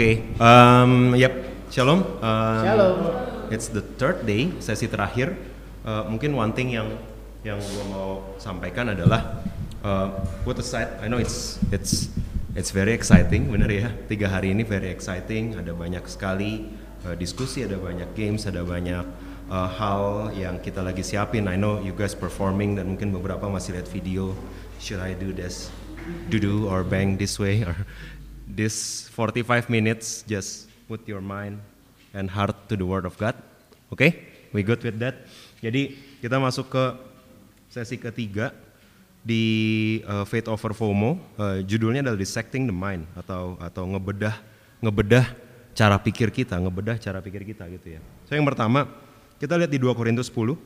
Oke, um, yep, shalom. Um, Shalom. It's the third day, sesi terakhir. Uh, mungkin one thing yang yang gue mau sampaikan adalah uh, put aside, I know it's it's it's very exciting, bener ya. Tiga hari ini very exciting. Ada banyak sekali uh, diskusi, ada banyak games, ada banyak uh, hal yang kita lagi siapin. I know you guys performing dan mungkin beberapa masih lihat video. Should I do this? Do do or bang this way or this 45 minutes just put your mind and heart to the word of God. Oke? Okay? We good with that? Jadi kita masuk ke sesi ketiga di uh, Faith Over FOMO. Uh, judulnya adalah Dissecting the Mind atau atau ngebedah ngebedah cara pikir kita, ngebedah cara pikir kita gitu ya. So yang pertama, kita lihat di 2 Korintus 10.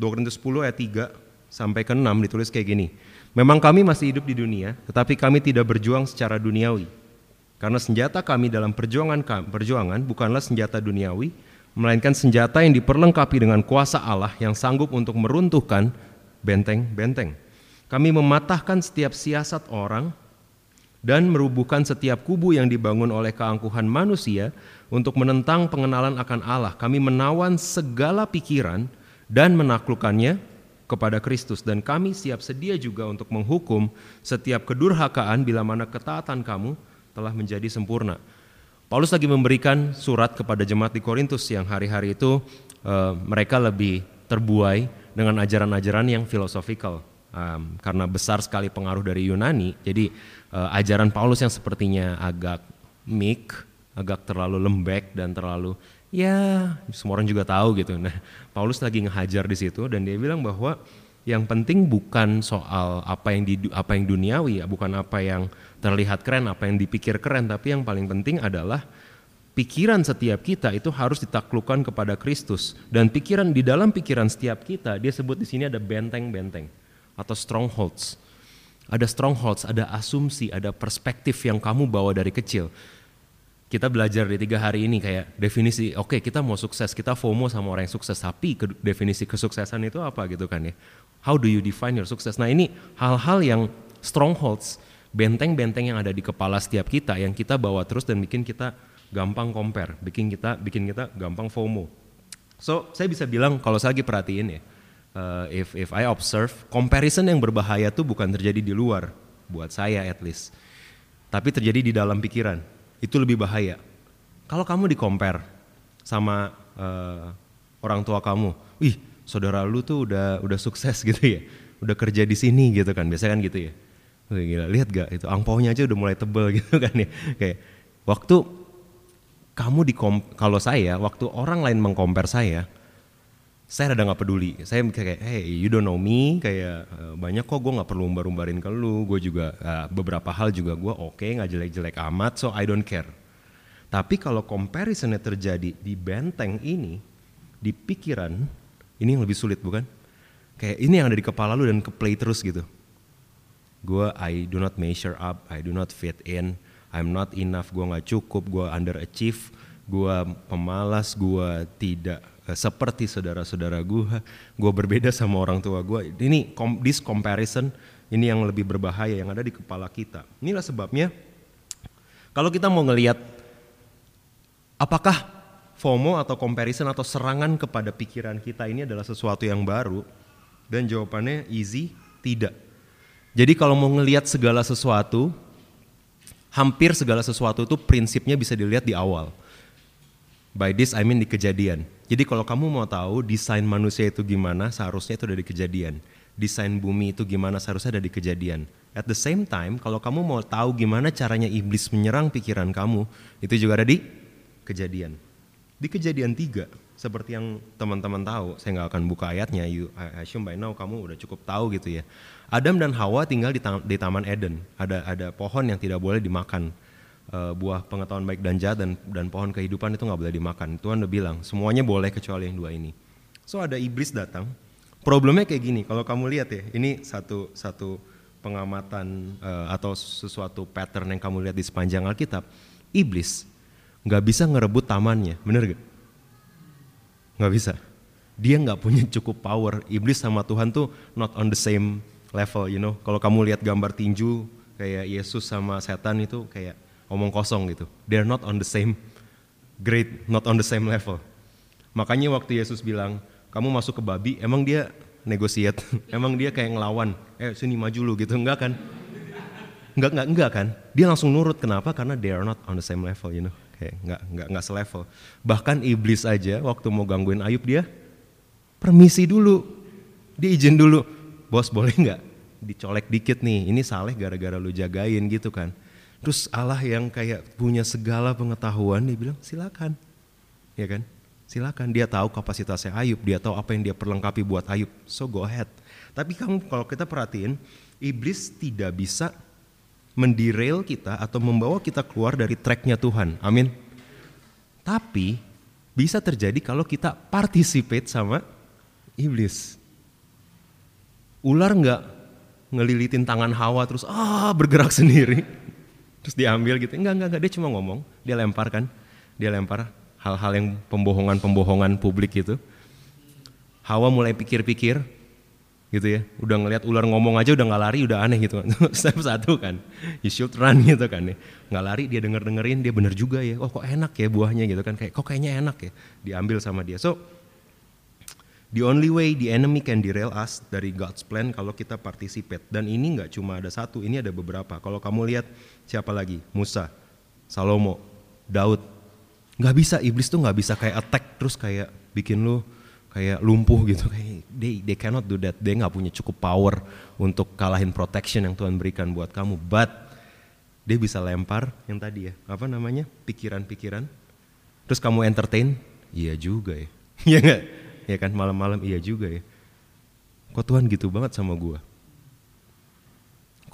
2 Korintus 10 ayat 3 sampai ke 6 ditulis kayak gini. Memang kami masih hidup di dunia, tetapi kami tidak berjuang secara duniawi. Karena senjata kami dalam perjuangan perjuangan bukanlah senjata duniawi, melainkan senjata yang diperlengkapi dengan kuasa Allah yang sanggup untuk meruntuhkan benteng-benteng. Kami mematahkan setiap siasat orang dan merubuhkan setiap kubu yang dibangun oleh keangkuhan manusia untuk menentang pengenalan akan Allah. Kami menawan segala pikiran dan menaklukkannya kepada Kristus dan kami siap sedia juga untuk menghukum setiap kedurhakaan bila mana ketaatan kamu telah menjadi sempurna. Paulus lagi memberikan surat kepada jemaat di Korintus yang hari-hari itu uh, mereka lebih terbuai dengan ajaran-ajaran yang filosofikal um, karena besar sekali pengaruh dari Yunani. Jadi uh, ajaran Paulus yang sepertinya agak meek, agak terlalu lembek dan terlalu ya semua orang juga tahu gitu. Nah, Paulus lagi ngehajar di situ dan dia bilang bahwa yang penting bukan soal apa yang di apa yang duniawi ya, bukan apa yang terlihat keren, apa yang dipikir keren, tapi yang paling penting adalah pikiran setiap kita itu harus ditaklukkan kepada Kristus. Dan pikiran di dalam pikiran setiap kita dia sebut di sini ada benteng-benteng atau strongholds. Ada strongholds, ada asumsi, ada perspektif yang kamu bawa dari kecil. Kita belajar di tiga hari ini kayak definisi oke okay, kita mau sukses kita FOMO sama orang yang sukses. Tapi ke, definisi kesuksesan itu apa gitu kan ya? How do you define your success? Nah ini hal-hal yang strongholds benteng-benteng yang ada di kepala setiap kita yang kita bawa terus dan bikin kita gampang compare bikin kita bikin kita gampang FOMO so saya bisa bilang kalau saya lagi perhatiin ya uh, if if I observe comparison yang berbahaya tuh bukan terjadi di luar buat saya at least tapi terjadi di dalam pikiran itu lebih bahaya. Kalau kamu di compare sama uh, orang tua kamu, wih saudara lu tuh udah udah sukses gitu ya, udah kerja di sini gitu kan, biasanya kan gitu ya. Gila, lihat gak itu angpaunya aja udah mulai tebel gitu kan ya. Kayak waktu kamu di kalau saya, waktu orang lain mengcompare saya, saya rada nggak peduli. Saya kayak, hey, you don't know me, kayak uh, banyak kok gue nggak perlu umbar-umbarin ke lu. Gue juga uh, beberapa hal juga gue oke, okay, nggak jelek-jelek amat, so I don't care. Tapi kalau comparisonnya terjadi di benteng ini, di pikiran, ini yang lebih sulit bukan? Kayak ini yang ada di kepala lu dan ke play terus gitu. Gue I do not measure up, I do not fit in, I'm not enough, gue nggak cukup, gue underachieve, gue pemalas, gue tidak Eh, seperti saudara-saudara gue, gue berbeda sama orang tua gue. Ini this comparison ini yang lebih berbahaya yang ada di kepala kita. Inilah sebabnya kalau kita mau ngelihat apakah FOMO atau comparison atau serangan kepada pikiran kita ini adalah sesuatu yang baru dan jawabannya easy tidak. Jadi kalau mau ngelihat segala sesuatu, hampir segala sesuatu itu prinsipnya bisa dilihat di awal. By this I mean di kejadian. Jadi kalau kamu mau tahu desain manusia itu gimana, seharusnya itu ada di kejadian. Desain bumi itu gimana, seharusnya ada di kejadian. At the same time, kalau kamu mau tahu gimana caranya iblis menyerang pikiran kamu, itu juga ada di kejadian. Di kejadian tiga, seperti yang teman-teman tahu, saya nggak akan buka ayatnya. You, I assume by now kamu udah cukup tahu gitu ya. Adam dan Hawa tinggal di, ta di Taman Eden. Ada ada pohon yang tidak boleh dimakan. Uh, buah pengetahuan baik dan jahat dan dan pohon kehidupan itu nggak boleh dimakan. Tuhan udah bilang semuanya boleh kecuali yang dua ini. So ada iblis datang. Problemnya kayak gini. Kalau kamu lihat ya, ini satu satu pengamatan uh, atau sesuatu pattern yang kamu lihat di sepanjang Alkitab. Iblis nggak bisa ngerebut tamannya, bener gak? Nggak bisa. Dia nggak punya cukup power. Iblis sama Tuhan tuh not on the same level, you know. Kalau kamu lihat gambar tinju kayak Yesus sama setan itu kayak omong kosong gitu. They're not on the same grade, not on the same level. Makanya waktu Yesus bilang, kamu masuk ke babi, emang dia negosiat, emang dia kayak ngelawan, eh sini maju lu gitu, enggak kan? Enggak, enggak, enggak kan? Dia langsung nurut, kenapa? Karena they are not on the same level, you know. Kayak enggak, enggak, enggak selevel. Bahkan iblis aja waktu mau gangguin Ayub dia, permisi dulu, dia izin dulu, bos boleh nggak dicolek dikit nih, ini saleh gara-gara lu jagain gitu kan. Terus Allah yang kayak punya segala pengetahuan dia bilang silakan. Ya kan? Silakan dia tahu kapasitasnya Ayub, dia tahu apa yang dia perlengkapi buat Ayub. So go ahead. Tapi kamu kalau kita perhatiin, iblis tidak bisa menderail kita atau membawa kita keluar dari tracknya Tuhan. Amin. Tapi bisa terjadi kalau kita participate sama iblis. Ular nggak ngelilitin tangan Hawa terus ah bergerak sendiri. Terus diambil gitu. Enggak enggak enggak dia cuma ngomong. Dia lempar kan. Dia lempar hal-hal yang pembohongan-pembohongan publik gitu. Hawa mulai pikir-pikir gitu ya. Udah ngelihat ular ngomong aja udah nggak lari udah aneh gitu step satu kan. You should run gitu kan ya. Nggak lari dia denger dengerin dia bener juga ya. Oh kok enak ya buahnya? gitu kan. Kayak kok kayaknya enak ya? Diambil sama dia. So The only way the enemy can derail us dari God's plan kalau kita participate. Dan ini nggak cuma ada satu, ini ada beberapa. Kalau kamu lihat siapa lagi? Musa, Salomo, Daud. Nggak bisa, iblis tuh nggak bisa kayak attack terus kayak bikin lu kayak lumpuh gitu. Kayak they, they cannot do that. Dia nggak punya cukup power untuk kalahin protection yang Tuhan berikan buat kamu. But dia bisa lempar yang tadi ya, apa namanya? Pikiran-pikiran. Terus kamu entertain? Iya juga ya. Iya nggak? Ya kan malam-malam iya juga ya. Kok Tuhan gitu banget sama gue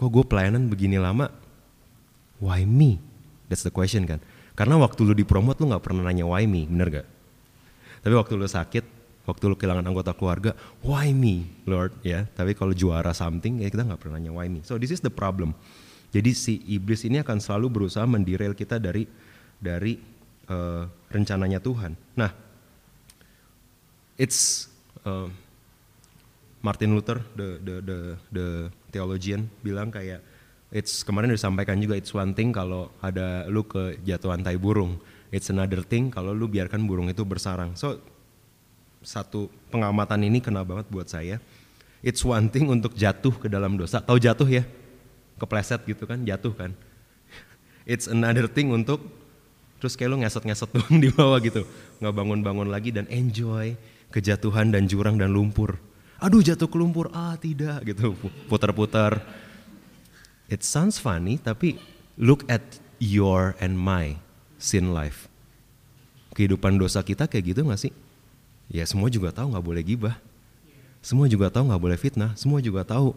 kok gue pelayanan begini lama? Why me? That's the question kan. Karena waktu lu dipromot lu nggak pernah nanya why me bener gak tapi waktu lu sakit waktu lu kehilangan anggota keluarga why me Lord? Ya tapi kalau juara something ya kita nggak pernah nanya why me. So this is the problem. Jadi si iblis ini akan selalu berusaha mendirail kita dari dari uh, rencananya Tuhan. Nah it's uh, Martin Luther the the the the theologian bilang kayak it's kemarin disampaikan juga it's one thing kalau ada lu ke jatuhan tai burung. It's another thing kalau lu biarkan burung itu bersarang. So satu pengamatan ini kena banget buat saya. It's one thing untuk jatuh ke dalam dosa. Tahu jatuh ya? Kepleset gitu kan jatuh kan. It's another thing untuk terus kayak lu ngesot-ngesot doang di bawah gitu. Nggak bangun-bangun lagi dan enjoy kejatuhan dan jurang dan lumpur. Aduh jatuh ke lumpur, ah tidak gitu, putar-putar. It sounds funny tapi look at your and my sin life. Kehidupan dosa kita kayak gitu gak sih? Ya semua juga tahu nggak boleh gibah. Semua juga tahu nggak boleh fitnah. Semua juga tahu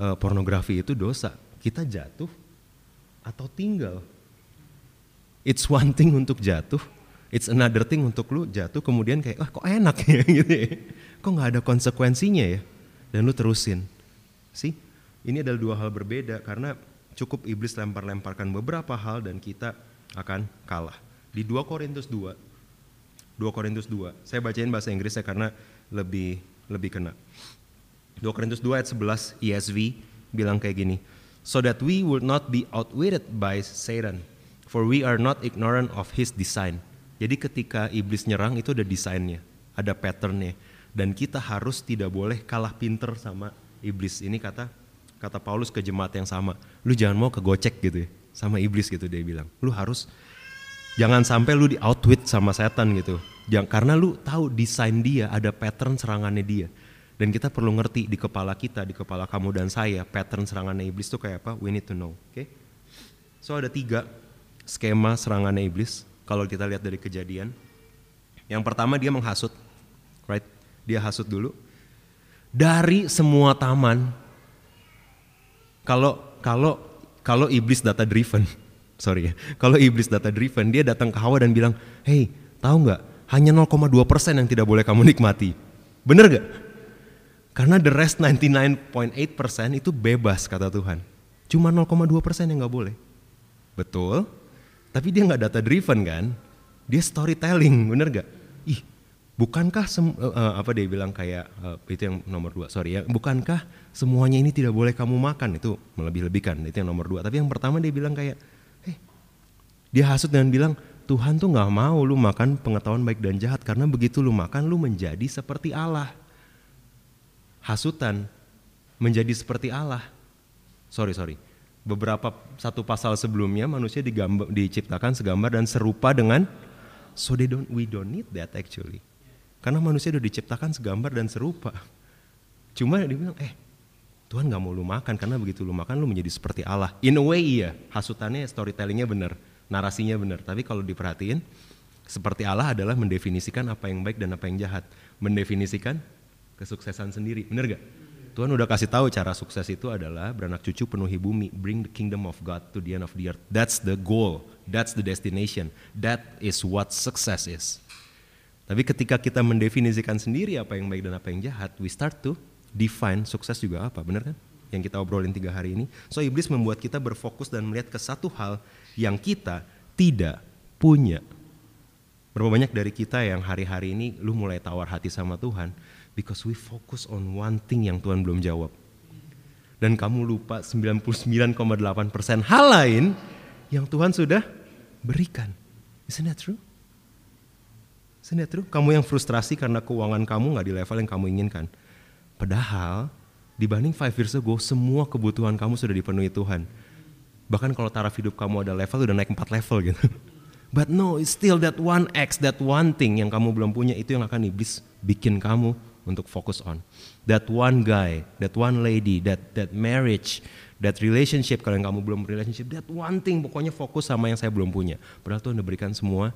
uh, pornografi itu dosa. Kita jatuh atau tinggal. It's one thing untuk jatuh, it's another thing untuk lu jatuh kemudian kayak ah kok enak ya gitu ya. Kok nggak ada konsekuensinya ya? Dan lu terusin. Sih, ini adalah dua hal berbeda karena cukup iblis lempar-lemparkan beberapa hal dan kita akan kalah. Di 2 Korintus 2, 2 Korintus 2, saya bacain bahasa Inggris ya karena lebih lebih kena. 2 Korintus 2 ayat 11 ESV bilang kayak gini, so that we would not be outwitted by Satan, for we are not ignorant of his design. Jadi ketika iblis nyerang itu ada desainnya, ada patternnya. Dan kita harus tidak boleh kalah pinter sama iblis. Ini kata kata Paulus ke jemaat yang sama. Lu jangan mau kegocek gitu ya, sama iblis gitu dia bilang. Lu harus jangan sampai lu di outwit sama setan gitu. Jangan karena lu tahu desain dia, ada pattern serangannya dia. Dan kita perlu ngerti di kepala kita, di kepala kamu dan saya, pattern serangannya iblis itu kayak apa? We need to know, oke? Okay? So ada tiga skema serangannya iblis kalau kita lihat dari kejadian. Yang pertama dia menghasut, right? Dia hasut dulu. Dari semua taman, kalau kalau kalau iblis data driven, sorry ya, kalau iblis data driven, dia datang ke Hawa dan bilang, hey, tahu nggak? Hanya 0,2 persen yang tidak boleh kamu nikmati. Bener gak? Karena the rest 99.8 persen itu bebas kata Tuhan. Cuma 0,2 persen yang nggak boleh. Betul, tapi dia nggak data driven kan? Dia storytelling, bener gak? Ih, bukankah sem uh, apa dia bilang kayak uh, itu yang nomor dua, sorry ya, bukankah semuanya ini tidak boleh kamu makan itu melebih-lebihkan itu yang nomor dua. Tapi yang pertama dia bilang kayak, eh, dia hasut dengan bilang Tuhan tuh nggak mau lu makan pengetahuan baik dan jahat karena begitu lu makan lu menjadi seperti Allah. Hasutan menjadi seperti Allah. Sorry sorry beberapa satu pasal sebelumnya manusia digambar, diciptakan segambar dan serupa dengan so they don't we don't need that actually. Karena manusia sudah diciptakan segambar dan serupa. Cuma dia bilang eh Tuhan nggak mau lu makan karena begitu lu makan lu menjadi seperti Allah. In a way iya. Hasutannya storytellingnya benar narasinya benar. Tapi kalau diperhatiin seperti Allah adalah mendefinisikan apa yang baik dan apa yang jahat. Mendefinisikan kesuksesan sendiri. Benar gak Tuhan udah kasih tahu cara sukses itu adalah beranak cucu penuhi bumi, bring the kingdom of God to the end of the earth. That's the goal, that's the destination. That is what success is. Tapi ketika kita mendefinisikan sendiri apa yang baik dan apa yang jahat, we start to define sukses juga apa, benar kan? Yang kita obrolin tiga hari ini. So iblis membuat kita berfokus dan melihat ke satu hal yang kita tidak punya. Berapa banyak dari kita yang hari-hari ini lu mulai tawar hati sama Tuhan, Because we focus on one thing yang Tuhan belum jawab. Dan kamu lupa 99,8% hal lain yang Tuhan sudah berikan. Isn't that true? Isn't that true? Kamu yang frustrasi karena keuangan kamu nggak di level yang kamu inginkan. Padahal dibanding five years ago, semua kebutuhan kamu sudah dipenuhi Tuhan. Bahkan kalau taraf hidup kamu ada level, udah naik empat level gitu. But no, it's still that one X, that one thing yang kamu belum punya, itu yang akan iblis bikin kamu untuk fokus on. That one guy, that one lady, that that marriage, that relationship kalau yang kamu belum relationship, that one thing pokoknya fokus sama yang saya belum punya. Padahal Tuhan udah berikan semua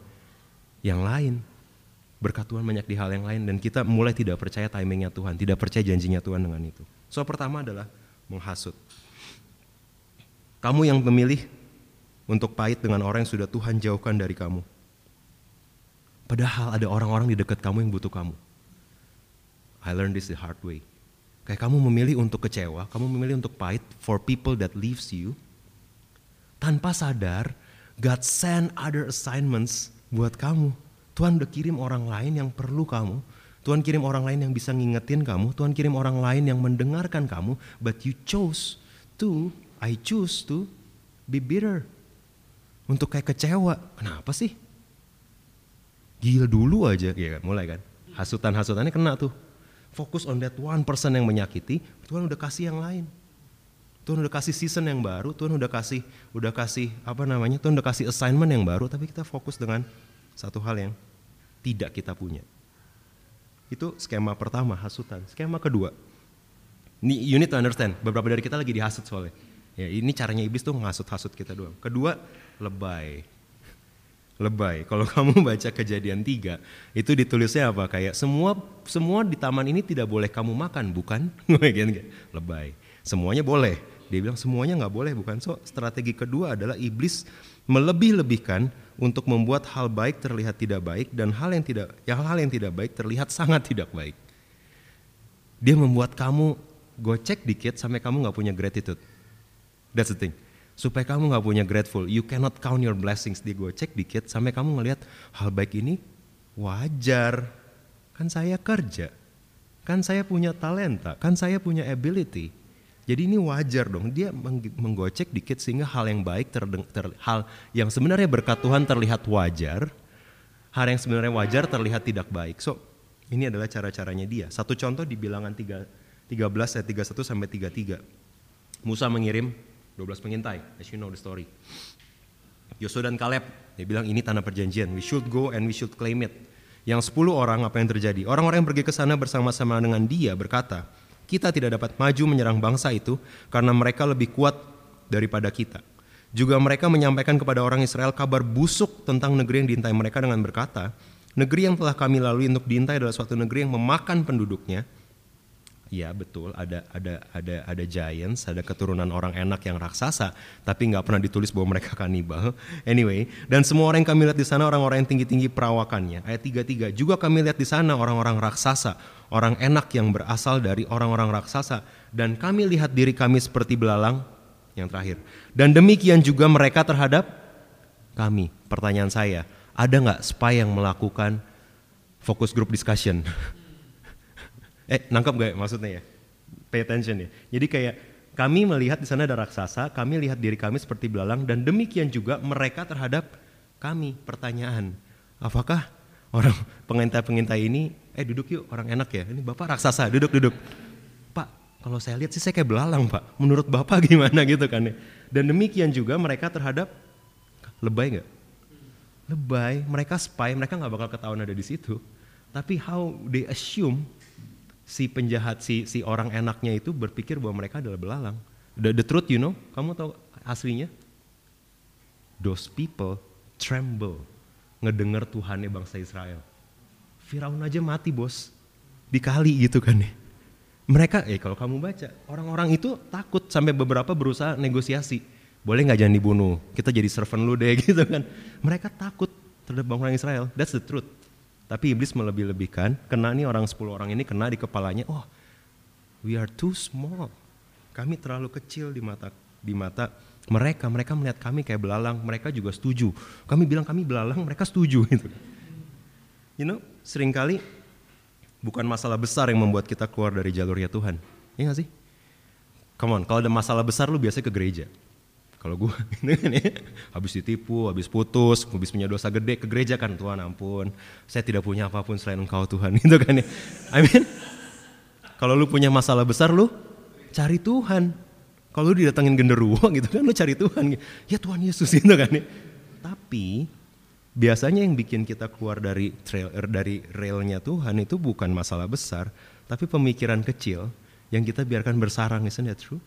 yang lain. Berkat Tuhan banyak di hal yang lain dan kita mulai tidak percaya timingnya Tuhan, tidak percaya janjinya Tuhan dengan itu. So pertama adalah menghasut. Kamu yang memilih untuk pahit dengan orang yang sudah Tuhan jauhkan dari kamu. Padahal ada orang-orang di dekat kamu yang butuh kamu. I learned this the hard way. Kayak kamu memilih untuk kecewa, kamu memilih untuk pahit for people that leaves you. Tanpa sadar, God send other assignments buat kamu. Tuhan udah kirim orang lain yang perlu kamu. Tuhan kirim orang lain yang bisa ngingetin kamu. Tuhan kirim orang lain yang mendengarkan kamu. But you chose to, I choose to be bitter. Untuk kayak kecewa. Kenapa sih? Gila dulu aja. Ya mulai kan. Hasutan-hasutannya kena tuh fokus on that one person yang menyakiti, Tuhan udah kasih yang lain. Tuhan udah kasih season yang baru, Tuhan udah kasih udah kasih apa namanya? Tuhan udah kasih assignment yang baru, tapi kita fokus dengan satu hal yang tidak kita punya. Itu skema pertama, hasutan. Skema kedua, ini you need to understand, beberapa dari kita lagi dihasut soalnya. Ya, ini caranya iblis tuh ngasut-hasut kita doang. Kedua, lebay lebay. Kalau kamu baca kejadian tiga, itu ditulisnya apa? Kayak semua semua di taman ini tidak boleh kamu makan, bukan? lebay. Semuanya boleh. Dia bilang semuanya nggak boleh, bukan? So strategi kedua adalah iblis melebih-lebihkan untuk membuat hal baik terlihat tidak baik dan hal yang tidak ya hal yang tidak baik terlihat sangat tidak baik. Dia membuat kamu gocek dikit sampai kamu nggak punya gratitude. That's the thing supaya kamu nggak punya grateful. You cannot count your blessings. Dia gue cek dikit sampai kamu ngelihat hal baik ini wajar. Kan saya kerja, kan saya punya talenta, kan saya punya ability. Jadi ini wajar dong. Dia menggocek dikit sehingga hal yang baik ter, ter, hal yang sebenarnya berkat Tuhan terlihat wajar, hal yang sebenarnya wajar terlihat tidak baik. So ini adalah cara-caranya dia. Satu contoh di bilangan 3, 13 ayat 31 sampai 33. Musa mengirim 12 pengintai, as you know the story. Yosua dan Kaleb, dia bilang ini tanah perjanjian, we should go and we should claim it. Yang 10 orang apa yang terjadi? Orang-orang yang pergi ke sana bersama-sama dengan dia berkata, kita tidak dapat maju menyerang bangsa itu karena mereka lebih kuat daripada kita. Juga mereka menyampaikan kepada orang Israel kabar busuk tentang negeri yang diintai mereka dengan berkata, negeri yang telah kami lalui untuk diintai adalah suatu negeri yang memakan penduduknya. Ya betul, ada ada ada ada giants, ada keturunan orang enak yang raksasa, tapi nggak pernah ditulis bahwa mereka kanibal. Anyway, dan semua orang yang kami lihat di sana orang-orang yang tinggi-tinggi perawakannya. Ayat 33, juga kami lihat di sana orang-orang raksasa, orang enak yang berasal dari orang-orang raksasa, dan kami lihat diri kami seperti belalang yang terakhir. Dan demikian juga mereka terhadap kami. Pertanyaan saya, ada nggak spy yang melakukan focus group discussion? eh, nangkep gak ya maksudnya ya? Pay attention ya. Jadi kayak kami melihat di sana ada raksasa, kami lihat diri kami seperti belalang dan demikian juga mereka terhadap kami. Pertanyaan, apakah orang pengintai-pengintai ini, eh duduk yuk orang enak ya, ini bapak raksasa, duduk-duduk. Pak, kalau saya lihat sih saya kayak belalang pak, menurut bapak gimana gitu kan ya. Dan demikian juga mereka terhadap lebay nggak? lebay, mereka spy, mereka nggak bakal ketahuan ada di situ. Tapi how they assume si penjahat, si si orang enaknya itu berpikir bahwa mereka adalah belalang. The, the truth, you know, kamu tahu aslinya? Those people tremble ngedenger Tuhannya bangsa Israel. Firaun aja mati bos, dikali gitu kan nih. Mereka, eh kalau kamu baca, orang-orang itu takut sampai beberapa berusaha negosiasi boleh nggak jangan dibunuh, kita jadi servant lu deh gitu kan. Mereka takut terhadap orang Israel, that's the truth. Tapi iblis melebih-lebihkan, kena nih orang 10 orang ini kena di kepalanya, oh we are too small. Kami terlalu kecil di mata di mata mereka, mereka melihat kami kayak belalang, mereka juga setuju. Kami bilang kami belalang, mereka setuju gitu. You know, sering kali bukan masalah besar yang membuat kita keluar dari jalurnya Tuhan. Iya gak sih? Come on, kalau ada masalah besar lu biasanya ke gereja. Kalau gue habis ditipu, habis putus, habis punya dosa gede ke gereja kan Tuhan ampun, saya tidak punya apa pun selain Engkau Tuhan itu kan ya. I mean, kalau lu punya masalah besar lu cari Tuhan. Kalau lu didatengin genderuwo gitu kan lu cari Tuhan. Ya Tuhan Yesus itu kan ya. Tapi biasanya yang bikin kita keluar dari trail er, dari railnya Tuhan itu bukan masalah besar, tapi pemikiran kecil yang kita biarkan bersarang, isn't that true?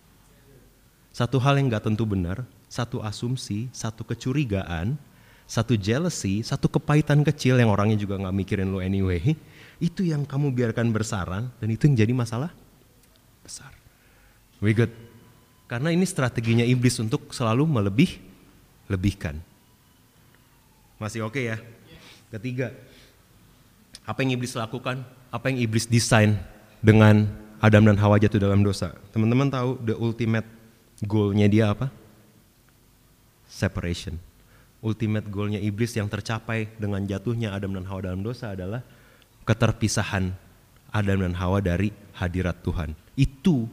Satu hal yang gak tentu benar, satu asumsi, satu kecurigaan, satu jealousy, satu kepahitan kecil yang orangnya juga gak mikirin lo anyway, itu yang kamu biarkan bersarang dan itu yang jadi masalah besar. We good. Karena ini strateginya iblis untuk selalu melebih lebihkan. Masih oke okay ya? Ketiga, apa yang iblis lakukan? Apa yang iblis desain dengan Adam dan Hawa jatuh dalam dosa? Teman-teman tahu the ultimate Goalnya dia apa? Separation. Ultimate goalnya iblis yang tercapai dengan jatuhnya Adam dan Hawa dalam dosa adalah keterpisahan Adam dan Hawa dari hadirat Tuhan. Itu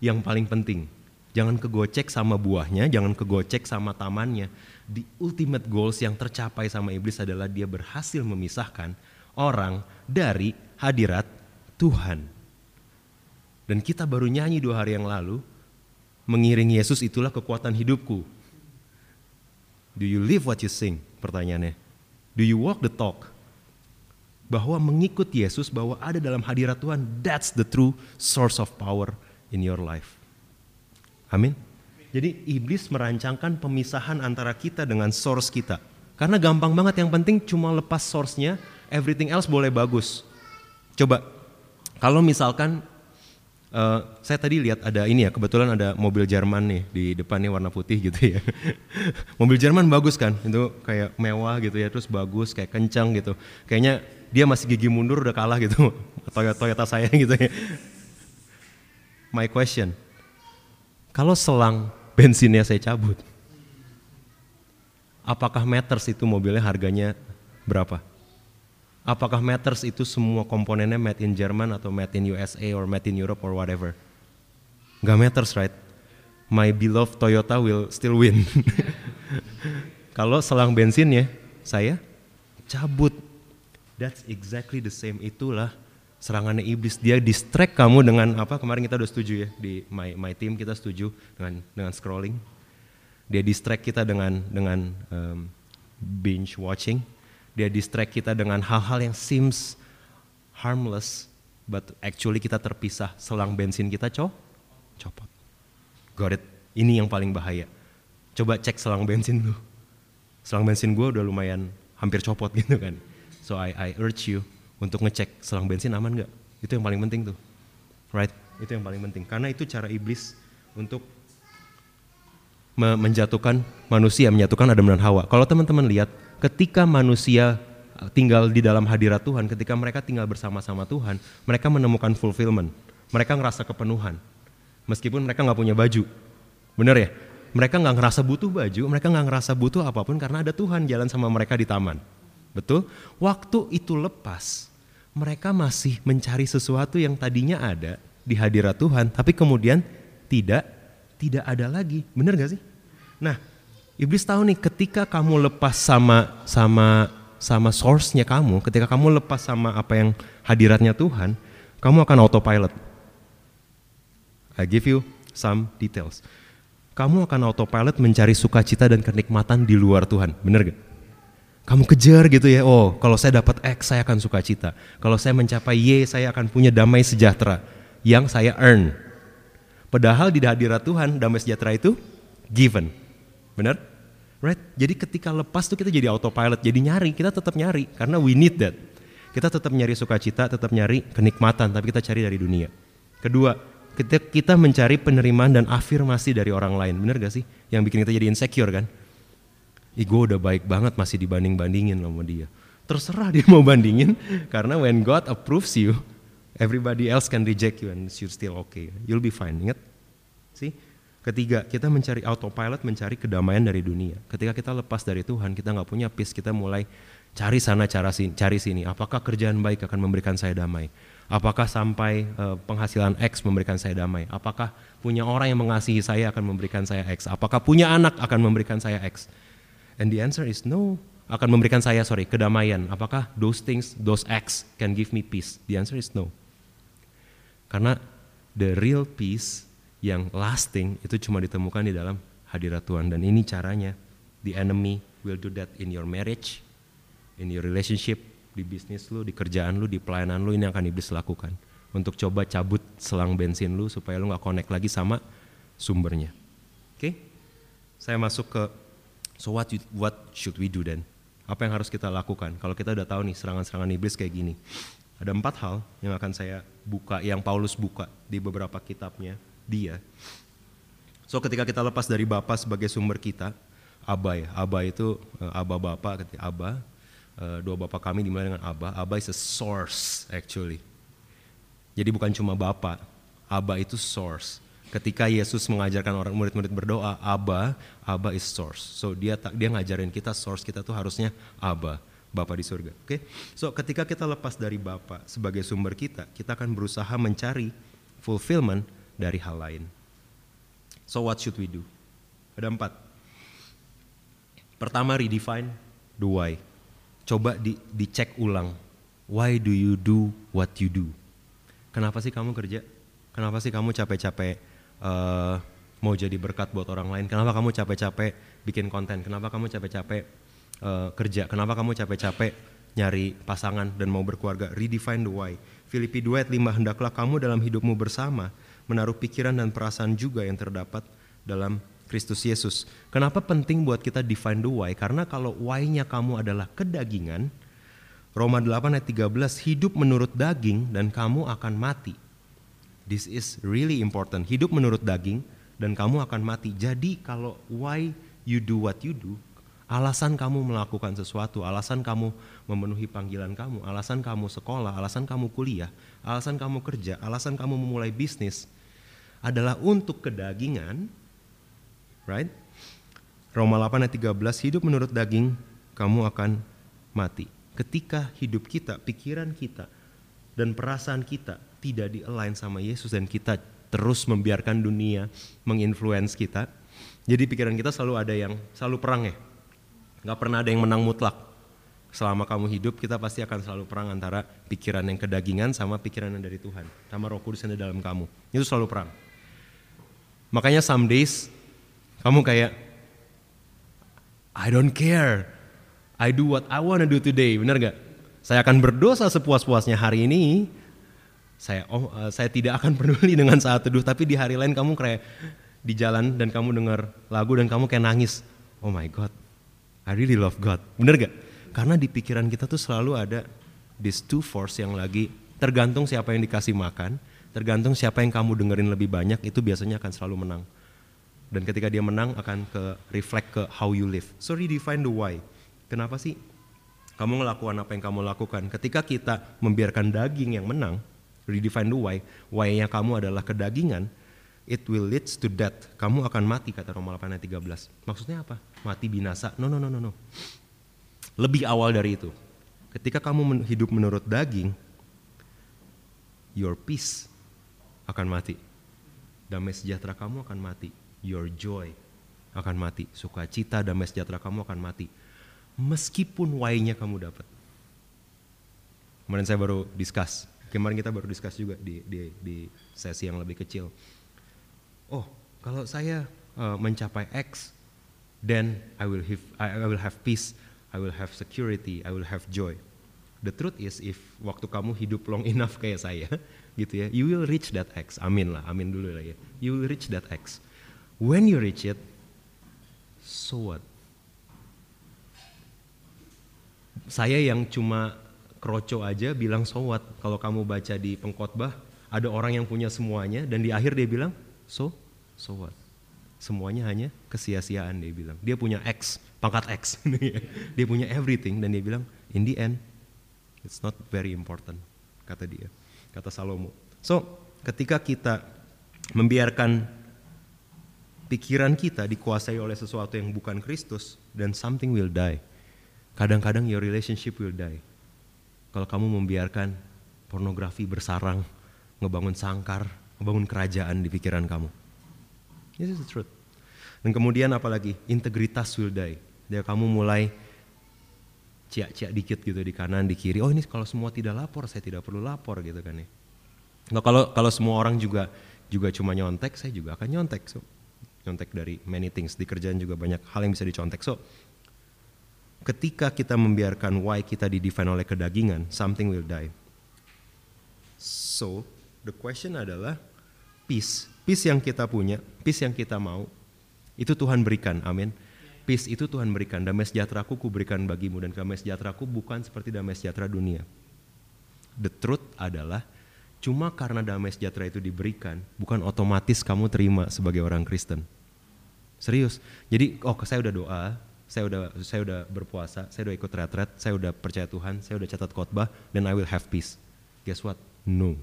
yang paling penting. Jangan kegocek sama buahnya, jangan kegocek sama tamannya. The ultimate goals yang tercapai sama iblis adalah dia berhasil memisahkan orang dari hadirat Tuhan. Dan kita baru nyanyi dua hari yang lalu, mengiringi Yesus itulah kekuatan hidupku. Do you live what you sing? Pertanyaannya. Do you walk the talk? Bahwa mengikut Yesus, bahwa ada dalam hadirat Tuhan, that's the true source of power in your life. Amin. Jadi iblis merancangkan pemisahan antara kita dengan source kita. Karena gampang banget, yang penting cuma lepas source-nya, everything else boleh bagus. Coba, kalau misalkan Uh, saya tadi lihat ada ini ya, kebetulan ada mobil Jerman nih di depannya warna putih gitu ya. mobil Jerman bagus kan, itu kayak mewah gitu ya, terus bagus, kayak kencang gitu. Kayaknya dia masih gigi mundur udah kalah gitu, Toyota, Toyota saya gitu ya. My question, kalau selang bensinnya saya cabut, apakah meters itu mobilnya harganya berapa? Apakah matters itu semua komponennya made in Jerman atau made in USA or made in Europe or whatever? Gak matters, right? My beloved Toyota will still win. Kalau selang bensinnya saya cabut. That's exactly the same. Itulah serangannya iblis. Dia distract kamu dengan apa? Kemarin kita udah setuju ya di my my team kita setuju dengan dengan scrolling. Dia distract kita dengan dengan um, binge watching dia distract kita dengan hal-hal yang seems harmless, but actually kita terpisah. Selang bensin kita co copot. Got it. Ini yang paling bahaya. Coba cek selang bensin lu. Selang bensin gue udah lumayan hampir copot gitu kan. So I, I urge you untuk ngecek selang bensin aman nggak? Itu yang paling penting tuh, right? Itu yang paling penting karena itu cara iblis untuk menjatuhkan manusia, menyatukan Adam dan Hawa. Kalau teman-teman lihat, ketika manusia uh, tinggal di dalam hadirat Tuhan, ketika mereka tinggal bersama-sama Tuhan, mereka menemukan fulfillment. Mereka ngerasa kepenuhan. Meskipun mereka nggak punya baju. Bener ya? Mereka nggak ngerasa butuh baju, mereka nggak ngerasa butuh apa pun karena ada Tuhan jalan sama mereka di taman. Betul? Waktu itu lepas, mereka masih mencari sesuatu yang tadinya ada di hadirat Tuhan, tapi kemudian tidak tidak ada lagi. Bener gak sih? Nah, iblis tahu nih ketika kamu lepas sama sama sama source-nya kamu, ketika kamu lepas sama apa yang hadiratnya Tuhan, kamu akan autopilot. I give you some details. Kamu akan autopilot mencari sukacita dan kenikmatan di luar Tuhan, bener gak? Kamu kejar gitu ya, oh kalau saya dapat X saya akan sukacita. Kalau saya mencapai Y saya akan punya damai sejahtera yang saya earn. Padahal di hadirat Tuhan damai sejahtera itu given. Benar? Right? Jadi ketika lepas tuh kita jadi autopilot, jadi nyari, kita tetap nyari karena we need that. Kita tetap nyari sukacita, tetap nyari kenikmatan, tapi kita cari dari dunia. Kedua, kita, kita mencari penerimaan dan afirmasi dari orang lain. Benar gak sih? Yang bikin kita jadi insecure kan? Ih gue udah baik banget masih dibanding-bandingin sama dia. Terserah dia mau bandingin karena when God approves you, everybody else can reject you and you're still okay. You'll be fine. Ingat? See? Ketiga, kita mencari autopilot, mencari kedamaian dari dunia. Ketika kita lepas dari Tuhan, kita nggak punya peace, kita mulai cari sana, cara sini, cari sini. Apakah kerjaan baik akan memberikan saya damai? Apakah sampai uh, penghasilan X memberikan saya damai? Apakah punya orang yang mengasihi saya akan memberikan saya X? Apakah punya anak akan memberikan saya X? And the answer is no. Akan memberikan saya, sorry, kedamaian. Apakah those things, those acts can give me peace? The answer is no. Karena the real peace yang lasting itu cuma ditemukan di dalam hadirat Tuhan. Dan ini caranya. The enemy will do that in your marriage, in your relationship, di bisnis lu, di kerjaan lu, di pelayanan lu, ini akan iblis lakukan. Untuk coba cabut selang bensin lu supaya lu gak connect lagi sama sumbernya. Oke? Okay? Saya masuk ke So what you, what should we do then? Apa yang harus kita lakukan? Kalau kita udah tahu nih serangan-serangan iblis kayak gini. Ada empat hal yang akan saya buka, yang Paulus buka di beberapa kitabnya dia. So ketika kita lepas dari Bapa sebagai sumber kita, Aba ya, Aba itu uh, Aba Bapa, ketika Aba, uh, dua Bapa kami dimulai dengan Aba. Aba is a source actually. Jadi bukan cuma Bapa, Aba itu source ketika Yesus mengajarkan orang murid-murid berdoa, Aba, Aba is source. So dia dia ngajarin kita source kita tuh harusnya Aba, Bapa di surga. Oke. Okay? So ketika kita lepas dari Bapa sebagai sumber kita, kita akan berusaha mencari fulfillment dari hal lain. So what should we do? Ada empat. Pertama redefine the why. Coba di, dicek ulang. Why do you do what you do? Kenapa sih kamu kerja? Kenapa sih kamu capek-capek uh, mau jadi berkat buat orang lain. Kenapa kamu capek-capek bikin konten? Kenapa kamu capek-capek uh, kerja? Kenapa kamu capek-capek nyari pasangan dan mau berkeluarga? Redefine the why. Filipi 2 ayat 5, hendaklah kamu dalam hidupmu bersama menaruh pikiran dan perasaan juga yang terdapat dalam Kristus Yesus. Kenapa penting buat kita define the why? Karena kalau why-nya kamu adalah kedagingan, Roma 8 ayat 13, hidup menurut daging dan kamu akan mati. This is really important. Hidup menurut daging dan kamu akan mati. Jadi kalau why you do what you do, alasan kamu melakukan sesuatu, alasan kamu memenuhi panggilan kamu, alasan kamu sekolah, alasan kamu kuliah, alasan kamu kerja, alasan kamu memulai bisnis adalah untuk kedagingan, right? Roma 8 ayat 13, hidup menurut daging, kamu akan mati. Ketika hidup kita, pikiran kita, dan perasaan kita tidak di-align sama Yesus dan kita terus membiarkan dunia menginfluence kita, jadi pikiran kita selalu ada yang selalu perang ya. Gak pernah ada yang menang mutlak. Selama kamu hidup kita pasti akan selalu perang antara pikiran yang kedagingan sama pikiran yang dari Tuhan. Sama roh kudus yang di dalam kamu. Itu selalu perang. Makanya some days kamu kayak I don't care. I do what I wanna do today. Bener gak? Saya akan berdosa sepuas-puasnya hari ini, saya oh uh, saya tidak akan peduli dengan saat teduh tapi di hari lain kamu kayak di jalan dan kamu dengar lagu dan kamu kayak nangis oh my god I really love God bener gak Karena di pikiran kita tuh selalu ada these two force yang lagi tergantung siapa yang dikasih makan, tergantung siapa yang kamu dengerin lebih banyak itu biasanya akan selalu menang. Dan ketika dia menang akan ke reflect ke how you live. So redefine the why. Kenapa sih kamu ngelakukan apa yang kamu lakukan? Ketika kita membiarkan daging yang menang, redefine the why, why-nya kamu adalah kedagingan, it will leads to death. Kamu akan mati kata Roma 8 ayat 13. Maksudnya apa? Mati binasa. No no no no no. Lebih awal dari itu. Ketika kamu hidup menurut daging, your peace akan mati. Damai sejahtera kamu akan mati. Your joy akan mati. Sukacita, damai sejahtera kamu akan mati. Meskipun why-nya kamu dapat. Kemarin saya baru discuss. Kemarin kita baru discuss juga di, di, di sesi yang lebih kecil. Oh, kalau saya uh, mencapai X, then I will have I will have peace I will have security, I will have joy. The truth is if waktu kamu hidup long enough kayak saya, gitu ya, you will reach that X. Amin lah, amin dulu lah ya. You will reach that X. When you reach it, so what? Saya yang cuma kroco aja bilang so what. Kalau kamu baca di pengkhotbah, ada orang yang punya semuanya dan di akhir dia bilang so so what? Semuanya hanya kesia-siaan dia bilang. Dia punya X, pangkat X. dia punya everything dan dia bilang in the end it's not very important kata dia, kata Salomo. So, ketika kita membiarkan pikiran kita dikuasai oleh sesuatu yang bukan Kristus dan something will die. Kadang-kadang your relationship will die. Kalau kamu membiarkan pornografi bersarang, ngebangun sangkar, ngebangun kerajaan di pikiran kamu. This is the truth. Dan kemudian apalagi integritas will die. Dia kamu mulai ciak-ciak dikit gitu di kanan di kiri. Oh ini kalau semua tidak lapor, saya tidak perlu lapor gitu kan ya. Nah kalau kalau semua orang juga juga cuma nyontek, saya juga akan nyontek. So, nyontek dari many things di kerjaan juga banyak hal yang bisa dicontek. So ketika kita membiarkan why kita didefine oleh kedagingan, something will die. So the question adalah peace, peace yang kita punya, peace yang kita mau, itu Tuhan berikan, amin. Peace itu Tuhan berikan, damai sejahteraku ku berikan bagimu dan damai sejahteraku bukan seperti damai sejahtera dunia. The truth adalah cuma karena damai sejahtera itu diberikan, bukan otomatis kamu terima sebagai orang Kristen. Serius. Jadi, oh saya udah doa, saya udah saya udah berpuasa, saya udah ikut retret, saya udah percaya Tuhan, saya udah catat khotbah dan I will have peace. Guess what? No.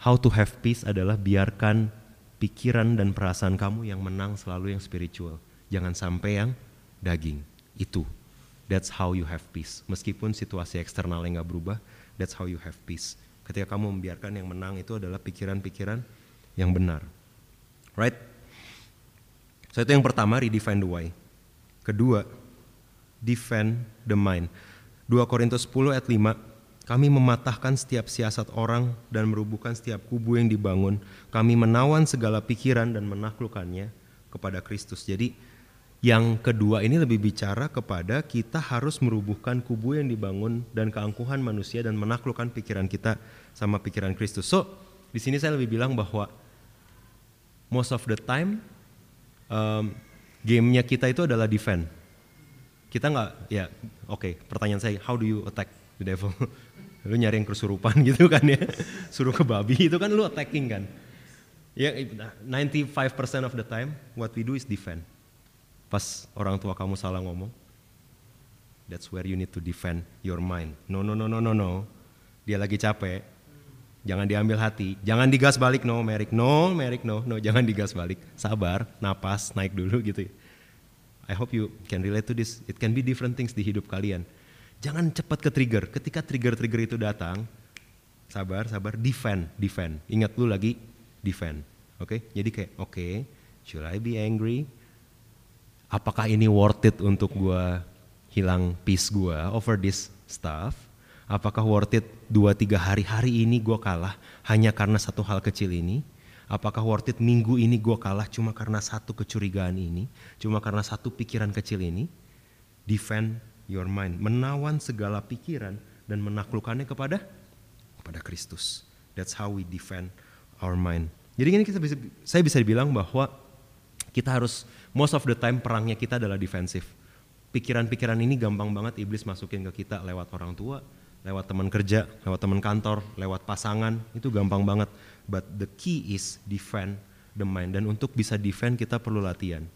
How to have peace adalah biarkan pikiran dan perasaan kamu yang menang selalu yang spiritual. Jangan sampai yang daging. Itu. That's how you have peace. Meskipun situasi eksternal yang gak berubah, that's how you have peace. Ketika kamu membiarkan yang menang itu adalah pikiran-pikiran yang benar. Right? So itu yang pertama, redefine the why. Kedua, defend the mind. 2 Korintus 10 ayat 5, kami mematahkan setiap siasat orang dan merubuhkan setiap kubu yang dibangun. Kami menawan segala pikiran dan menaklukkannya kepada Kristus. Jadi yang kedua ini lebih bicara kepada kita harus merubuhkan kubu yang dibangun dan keangkuhan manusia dan menaklukkan pikiran kita sama pikiran Kristus. So, di sini saya lebih bilang bahwa most of the time um, gamenya kita itu adalah defend. Kita nggak, ya oke. Okay, pertanyaan saya, how do you attack the devil? lu nyari yang kesurupan gitu kan ya. Suruh ke babi itu kan lu attacking kan. Ya 95% of the time what we do is defend. Pas orang tua kamu salah ngomong that's where you need to defend your mind. No no no no no no. Dia lagi capek. Jangan diambil hati. Jangan digas balik. No Merik. No Merik no no. Jangan digas balik. Sabar napas naik dulu gitu I hope you can relate to this. It can be different things di hidup kalian Jangan cepat ke trigger. Ketika trigger-trigger itu datang, sabar, sabar, defend, defend. Ingat lu lagi defend. Oke? Okay? Jadi kayak oke, okay, should I be angry? Apakah ini worth it untuk gua hilang peace gua over this stuff? Apakah worth it dua tiga hari hari ini gua kalah hanya karena satu hal kecil ini? Apakah worth it minggu ini gua kalah cuma karena satu kecurigaan ini? Cuma karena satu pikiran kecil ini? Defend your mind, menawan segala pikiran dan menaklukkannya kepada kepada Kristus. That's how we defend our mind. Jadi ini kita bisa, saya bisa bilang bahwa kita harus most of the time perangnya kita adalah defensif. pikiran-pikiran ini gampang banget iblis masukin ke kita lewat orang tua, lewat teman kerja, lewat teman kantor, lewat pasangan, itu gampang banget. But the key is defend the mind dan untuk bisa defend kita perlu latihan.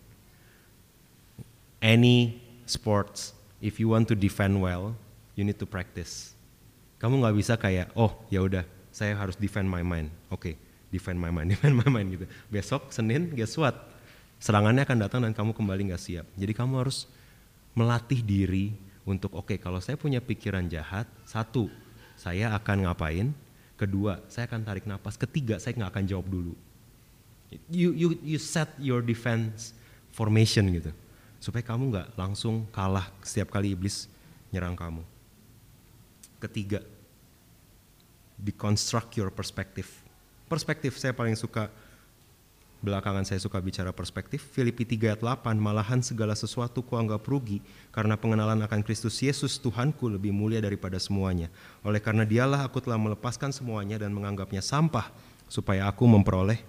Any sports, if you want to defend well, you need to practice. Kamu nggak bisa kayak, oh ya udah, saya harus defend my mind. Oke, okay, defend my mind, defend my mind gitu. Besok Senin, guess what? Serangannya akan datang dan kamu kembali nggak siap. Jadi kamu harus melatih diri untuk oke okay, kalau saya punya pikiran jahat satu saya akan ngapain kedua saya akan tarik nafas ketiga saya nggak akan jawab dulu you you you set your defense formation gitu supaya kamu nggak langsung kalah setiap kali iblis nyerang kamu ketiga deconstruct your perspective perspektif saya paling suka Belakangan saya suka bicara perspektif. Filipi 3 ayat 8, malahan segala sesuatu kuanggap rugi karena pengenalan akan Kristus Yesus Tuhanku lebih mulia daripada semuanya. Oleh karena dialah aku telah melepaskan semuanya dan menganggapnya sampah supaya aku memperoleh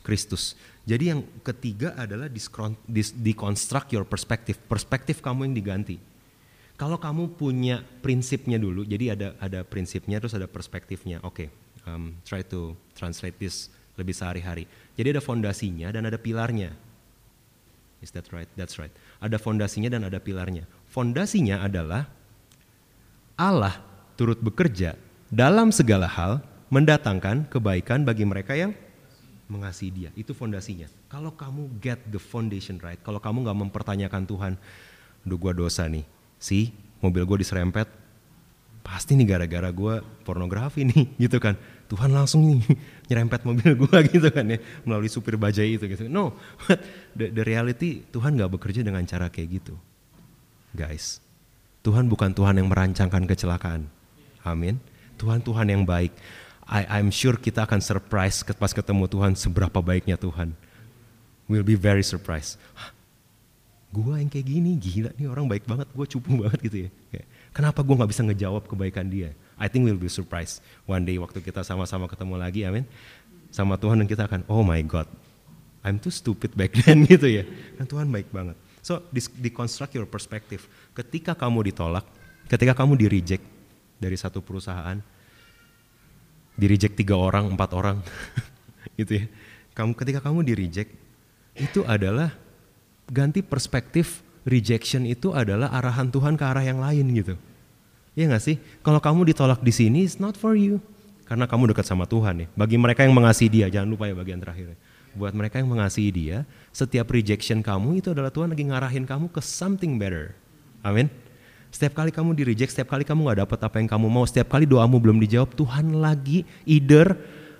Kristus. Jadi yang ketiga adalah deconstruct your perspective. Perspektif kamu yang diganti. Kalau kamu punya prinsipnya dulu, jadi ada ada prinsipnya terus ada perspektifnya. Oke, okay, um, try to translate this lebih sehari-hari. Jadi ada fondasinya dan ada pilarnya. Is that right? That's right. Ada fondasinya dan ada pilarnya. Fondasinya adalah Allah turut bekerja dalam segala hal mendatangkan kebaikan bagi mereka yang mengasihi dia. Itu fondasinya. Kalau kamu get the foundation right, kalau kamu nggak mempertanyakan Tuhan, aduh gue dosa nih, sih mobil gue diserempet, pasti nih gara-gara gue pornografi nih gitu kan. Tuhan langsung nih nyerempet mobil gue gitu kan ya melalui supir bajai itu gitu. No, but the, the reality Tuhan gak bekerja dengan cara kayak gitu. Guys, Tuhan bukan Tuhan yang merancangkan kecelakaan. Amin. Tuhan Tuhan yang baik. I, I'm sure kita akan surprise pas ketemu Tuhan seberapa baiknya Tuhan. We'll be very surprised. Gue yang kayak gini, gila nih orang baik banget, gue cupu banget gitu ya. Kenapa gue gak bisa ngejawab kebaikan dia? I think we'll be surprised one day waktu kita sama-sama ketemu lagi, amin. Sama Tuhan dan kita akan, oh my God, I'm too stupid back then gitu ya. Dan Tuhan baik banget. So, deconstruct your perspective. Ketika kamu ditolak, ketika kamu di reject dari satu perusahaan, di reject tiga orang, empat orang, gitu ya. Kamu ketika kamu di reject, itu adalah ganti perspektif rejection itu adalah arahan Tuhan ke arah yang lain gitu. Iya gak sih? Kalau kamu ditolak di sini, it's not for you. Karena kamu dekat sama Tuhan ya. Bagi mereka yang mengasihi dia, jangan lupa ya bagian terakhir. Buat mereka yang mengasihi dia, setiap rejection kamu itu adalah Tuhan lagi ngarahin kamu ke something better. Amin. Setiap kali kamu di reject, setiap kali kamu gak dapat apa yang kamu mau, setiap kali doamu belum dijawab, Tuhan lagi either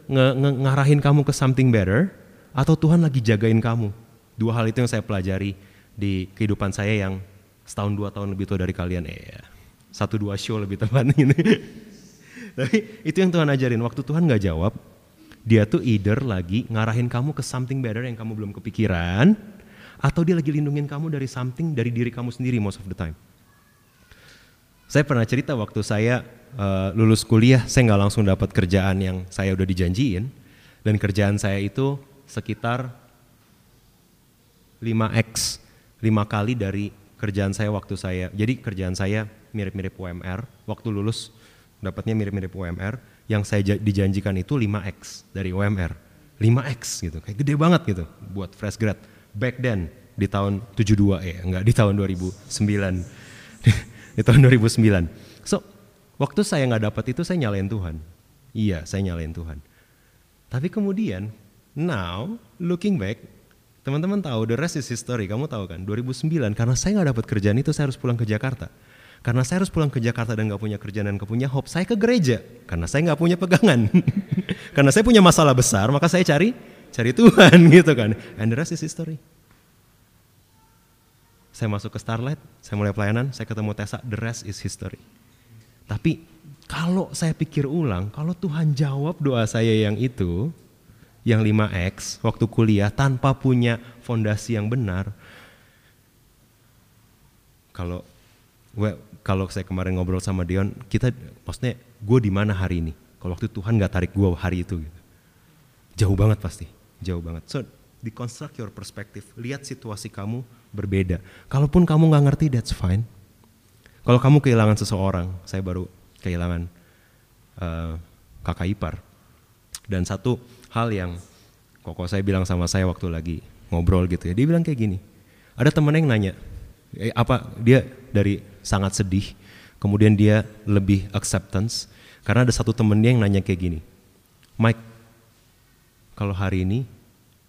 nge nge ngarahin kamu ke something better, atau Tuhan lagi jagain kamu. Dua hal itu yang saya pelajari di kehidupan saya yang setahun dua tahun lebih tua dari kalian. Eh, satu dua show lebih tepat ini. Tapi itu yang Tuhan ajarin. Waktu Tuhan nggak jawab, dia tuh either lagi ngarahin kamu ke something better yang kamu belum kepikiran, atau dia lagi lindungin kamu dari something dari diri kamu sendiri most of the time. Saya pernah cerita waktu saya uh, lulus kuliah, saya nggak langsung dapat kerjaan yang saya udah dijanjiin, dan kerjaan saya itu sekitar 5x, 5 kali dari kerjaan saya waktu saya. Jadi kerjaan saya mirip-mirip UMR, waktu lulus dapatnya mirip-mirip UMR, yang saya dijanjikan itu 5X dari UMR. 5X gitu, kayak gede banget gitu buat fresh grad. Back then di tahun 72 ya, enggak di tahun 2009. di tahun 2009. So, waktu saya nggak dapat itu saya nyalain Tuhan. Iya, saya nyalain Tuhan. Tapi kemudian, now looking back, teman-teman tahu the rest is history. Kamu tahu kan, 2009 karena saya nggak dapat kerjaan itu saya harus pulang ke Jakarta. Karena saya harus pulang ke Jakarta dan nggak punya kerjaan dan nggak punya hope, saya ke gereja. Karena saya nggak punya pegangan. Karena saya punya masalah besar, maka saya cari cari Tuhan gitu kan. And the rest is history. Saya masuk ke Starlight, saya mulai pelayanan, saya ketemu Tessa, the rest is history. Tapi kalau saya pikir ulang, kalau Tuhan jawab doa saya yang itu, yang 5X waktu kuliah tanpa punya fondasi yang benar, kalau gue kalau saya kemarin ngobrol sama Dion, kita maksudnya gue di mana hari ini? Kalau waktu Tuhan nggak tarik gue hari itu, gitu. jauh banget pasti, jauh banget. So Deconstruct your perspective. Lihat situasi kamu berbeda. Kalaupun kamu nggak ngerti, that's fine. Kalau kamu kehilangan seseorang, saya baru kehilangan uh, kakak ipar. Dan satu hal yang koko saya bilang sama saya waktu lagi ngobrol gitu ya, dia bilang kayak gini. Ada temen yang nanya, eh, apa dia dari sangat sedih, kemudian dia lebih acceptance karena ada satu temennya yang nanya kayak gini, Mike, kalau hari ini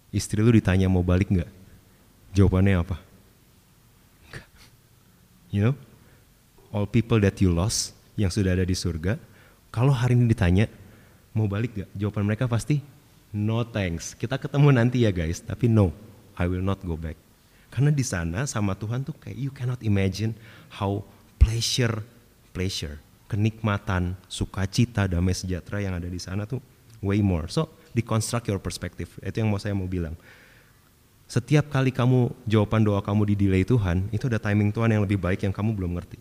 istri lu ditanya mau balik nggak? Jawabannya apa? You know, all people that you lost yang sudah ada di surga, kalau hari ini ditanya mau balik nggak? Jawaban mereka pasti no thanks. Kita ketemu nanti ya guys, tapi no, I will not go back. Karena di sana sama Tuhan tuh kayak you cannot imagine how pleasure, pleasure, kenikmatan, sukacita, damai sejahtera yang ada di sana tuh way more. So deconstruct your perspective. Itu yang mau saya mau bilang. Setiap kali kamu jawaban doa kamu di delay Tuhan, itu ada timing Tuhan yang lebih baik yang kamu belum ngerti.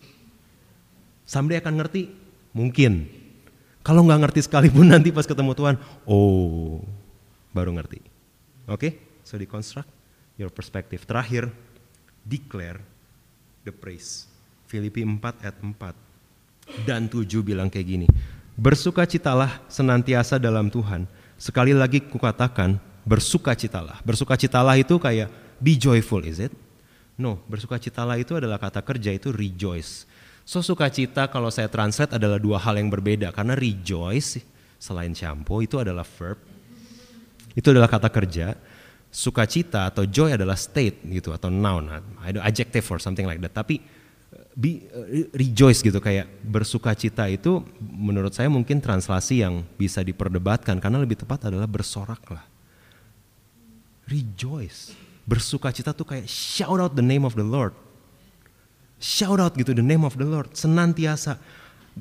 Someday akan ngerti? Mungkin. Kalau nggak ngerti sekalipun nanti pas ketemu Tuhan, oh baru ngerti. Oke, okay? so deconstruct your perspective. Terakhir, declare the praise. Filipi 4 ayat 4 dan 7 bilang kayak gini. Bersukacitalah senantiasa dalam Tuhan. Sekali lagi kukatakan, bersukacitalah. Bersukacitalah itu kayak be joyful, is it? No, bersukacitalah itu adalah kata kerja itu rejoice. So sukacita kalau saya translate adalah dua hal yang berbeda karena rejoice selain shampoo itu adalah verb. Itu adalah kata kerja. Sukacita atau joy adalah state gitu atau noun, adjective or something like that. Tapi be, uh, rejoice gitu kayak bersukacita itu menurut saya mungkin translasi yang bisa diperdebatkan karena lebih tepat adalah bersoraklah. Rejoice. Bersukacita tuh kayak shout out the name of the Lord. Shout out gitu the name of the Lord. Senantiasa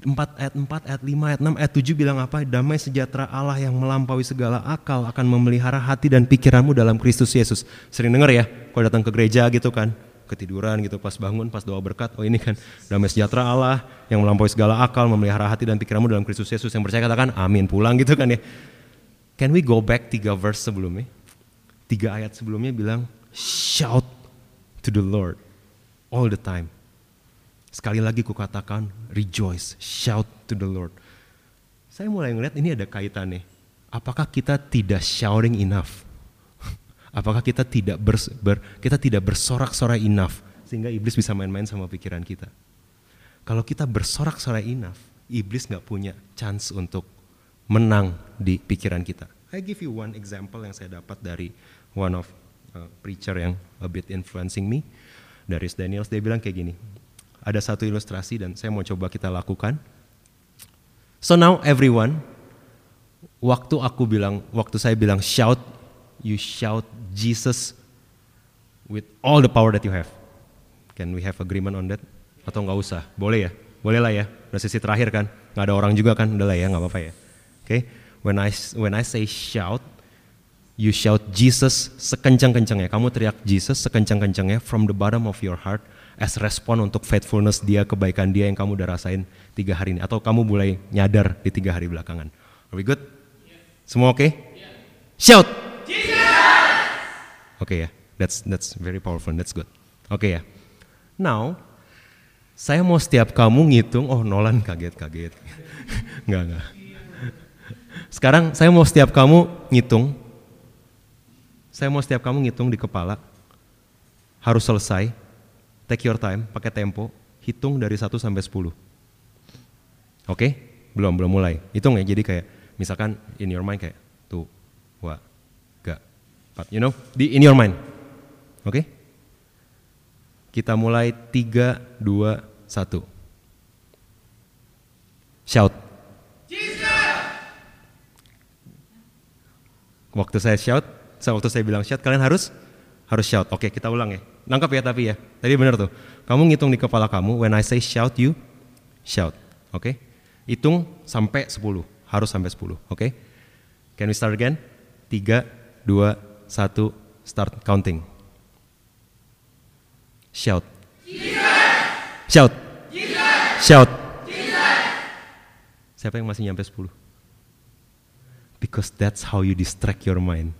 4 ayat 4, ayat 5, ayat 6, ayat 7 bilang apa? Damai sejahtera Allah yang melampaui segala akal akan memelihara hati dan pikiranmu dalam Kristus Yesus. Sering dengar ya, kalau datang ke gereja gitu kan, ketiduran gitu pas bangun pas doa berkat oh ini kan damai sejahtera Allah yang melampaui segala akal memelihara hati dan pikiranmu dalam Kristus Yesus yang percaya katakan amin pulang gitu kan ya can we go back tiga verse sebelumnya tiga ayat sebelumnya bilang shout to the Lord all the time sekali lagi kukatakan rejoice shout to the Lord saya mulai ngeliat ini ada kaitannya apakah kita tidak shouting enough Apakah kita tidak ber, ber, kita tidak bersorak-sorai enough sehingga iblis bisa main-main sama pikiran kita? Kalau kita bersorak-sorai enough, iblis nggak punya chance untuk menang di pikiran kita. I give you one example yang saya dapat dari one of uh, preacher yang a bit influencing me, Darius Daniels. Dia bilang kayak gini, ada satu ilustrasi dan saya mau coba kita lakukan. So now everyone, waktu aku bilang, waktu saya bilang shout, you shout Jesus with all the power that you have. Can we have agreement on that? Atau nggak usah? Boleh ya? Boleh lah ya. Udah sesi terakhir kan? Nggak ada orang juga kan? Udah lah ya, nggak apa-apa ya. Oke? Okay? When I when I say shout, you shout Jesus sekencang-kencangnya. Kamu teriak Jesus sekencang-kencangnya from the bottom of your heart as respon untuk faithfulness dia, kebaikan dia yang kamu udah rasain tiga hari ini. Atau kamu mulai nyadar di tiga hari belakangan. Are we good? Semua oke? Okay? Shout! Oke okay, ya, that's that's very powerful, that's good. Oke okay, ya. Now, saya mau setiap kamu ngitung, oh Nolan kaget-kaget. enggak, enggak. Sekarang saya mau setiap kamu ngitung, saya mau setiap kamu ngitung di kepala, harus selesai, take your time, pakai tempo, hitung dari 1 sampai 10. Oke? Okay? Belum, belum mulai. Hitung ya, jadi kayak misalkan in your mind kayak tuh, wah, You know, di in your mind. Oke? Okay? Kita mulai 3 2 1. Shout. Waktu saya shout, waktu saya bilang shout, kalian harus harus shout. Oke, kita ulang ya. Nangkap ya tapi ya. Tadi benar tuh. Kamu ngitung di kepala kamu, when I say shout you shout. Oke? Hitung sampai 10. Harus sampai 10, oke? Okay? Can we start again? 3 2 satu, start counting. Shout. Jesus! Shout. Jesus! Shout. Jesus! Siapa yang masih nyampe 10? Because that's how you distract your mind.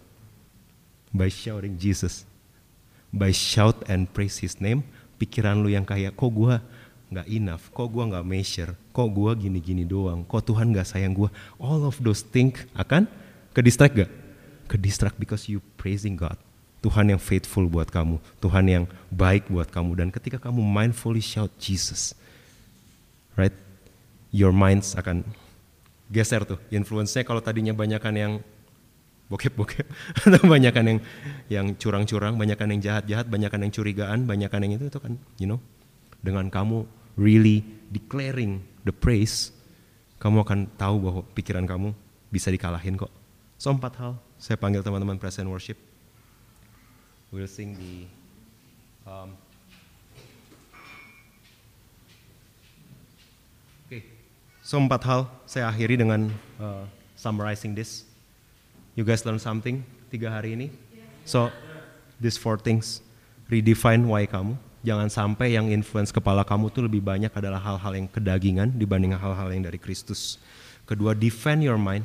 By shouting Jesus. By shout and praise his name, pikiran lu yang kayak kok gua nggak enough, kok gua nggak measure, kok gua gini-gini doang, kok Tuhan nggak sayang gua. All of those things akan ke distract gak? Ke distract because you praising God. Tuhan yang faithful buat kamu, Tuhan yang baik buat kamu dan ketika kamu mindfully shout Jesus, right? Your minds akan geser tuh. Influence-nya kalau tadinya banyakan yang bokep-bokep atau banyakan yang yang curang-curang, banyakan yang jahat-jahat, banyakan yang curigaan, banyakan yang itu itu kan, you know, dengan kamu really declaring the praise, kamu akan tahu bahwa pikiran kamu bisa dikalahin kok. So empat hal, saya panggil teman-teman present worship. We'll sing the um, so empat hal saya akhiri dengan uh, summarizing this. You guys learn something tiga hari ini? So, these four things. Redefine why kamu. Jangan sampai yang influence kepala kamu tuh lebih banyak adalah hal-hal yang kedagingan dibanding hal-hal yang dari Kristus. Kedua, defend your mind.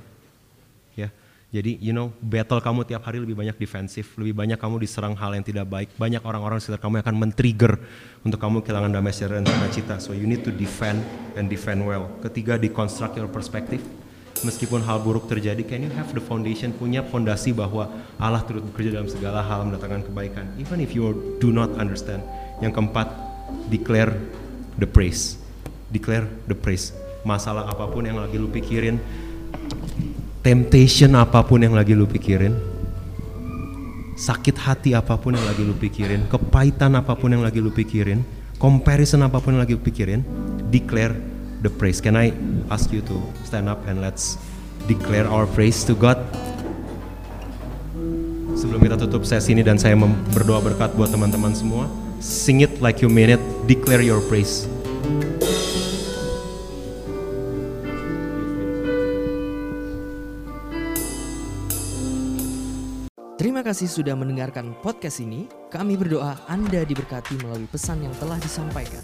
Ya, jadi you know battle kamu tiap hari lebih banyak defensif, lebih banyak kamu diserang hal yang tidak baik. Banyak orang-orang sekitar kamu yang akan men-trigger untuk kamu kehilangan damai sejahtera dan sukacita. So you need to defend and defend well. Ketiga, deconstruct your perspective meskipun hal buruk terjadi, can you have the foundation, punya fondasi bahwa Allah turut bekerja dalam segala hal mendatangkan kebaikan, even if you do not understand. Yang keempat, declare the praise, declare the praise. Masalah apa pun yang lagi lu pikirin, temptation apa pun yang lagi lu pikirin, sakit hati apa pun yang lagi lu pikirin, kepahitan apa pun yang lagi lu pikirin, comparison apa pun yang lagi lu pikirin, declare the praise. Can I ask you to stand up and let's declare our praise to God? Sebelum kita tutup sesi ini dan saya berdoa berkat buat teman-teman semua, sing it like you mean it, declare your praise. Terima kasih sudah mendengarkan podcast ini. Kami berdoa Anda diberkati melalui pesan yang telah disampaikan.